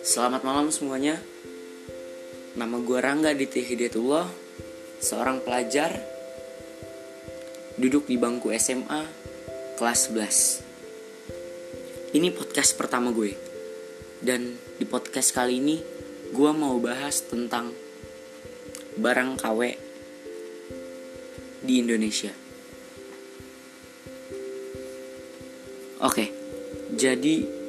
Selamat malam semuanya. Nama gue Rangga Ditya Hidayatullah Seorang pelajar Duduk di bangku SMA Kelas 11 Ini podcast pertama gue. Dan di podcast kali ini Gue mau bahas tentang Barang KW Di Indonesia. Oke Jadi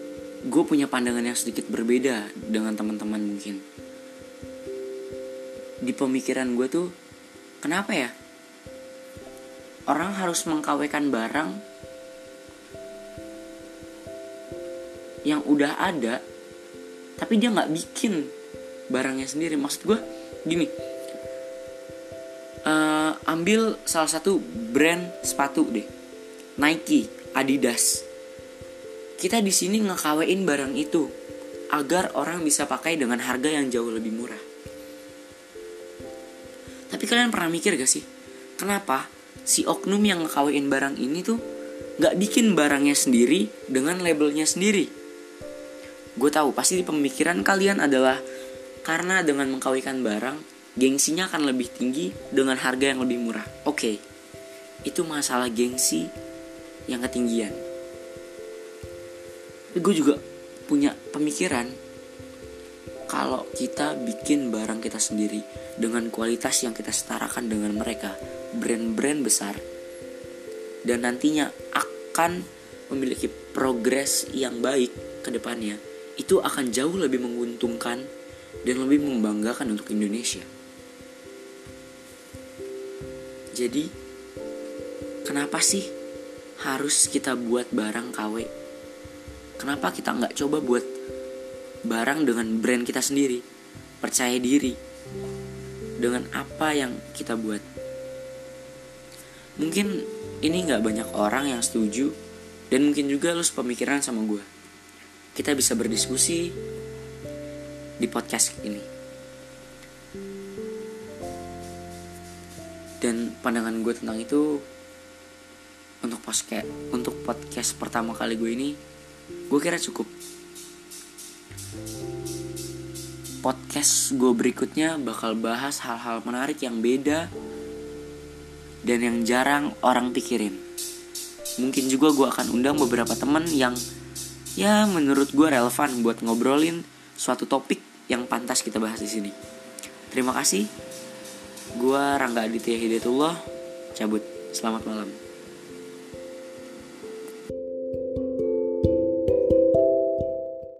gue punya pandangan yang sedikit berbeda dengan teman-teman mungkin. Di pemikiran gue tuh kenapa ya? Orang harus mengkawekan barang yang udah ada tapi dia nggak bikin barangnya sendiri. Maksud gue gini uh, ambil salah satu brand sepatu deh. Nike Adidas kita di sini ngekawein barang itu agar orang bisa pakai dengan harga yang jauh lebih murah. Tapi kalian pernah mikir gak sih, kenapa si oknum yang ngekawein barang ini tuh gak bikin barangnya sendiri dengan labelnya sendiri? Gue tahu pasti di pemikiran kalian adalah karena dengan mengkawikan barang, gengsinya akan lebih tinggi dengan harga yang lebih murah. Oke, okay, itu masalah gengsi yang ketinggian gue juga punya pemikiran kalau kita bikin barang kita sendiri dengan kualitas yang kita setarakan dengan mereka brand-brand besar dan nantinya akan memiliki progres yang baik ke depannya itu akan jauh lebih menguntungkan dan lebih membanggakan untuk Indonesia. Jadi kenapa sih harus kita buat barang KW Kenapa kita nggak coba buat barang dengan brand kita sendiri, percaya diri dengan apa yang kita buat. Mungkin ini nggak banyak orang yang setuju dan mungkin juga lu sepemikiran sama gue. Kita bisa berdiskusi di podcast ini. Dan pandangan gue tentang itu untuk podcast untuk podcast pertama kali gue ini gue kira cukup. Podcast gue berikutnya bakal bahas hal-hal menarik yang beda dan yang jarang orang pikirin. Mungkin juga gue akan undang beberapa temen yang ya menurut gue relevan buat ngobrolin suatu topik yang pantas kita bahas di sini. Terima kasih. Gue Rangga Aditya Hidayatullah. Cabut. Selamat malam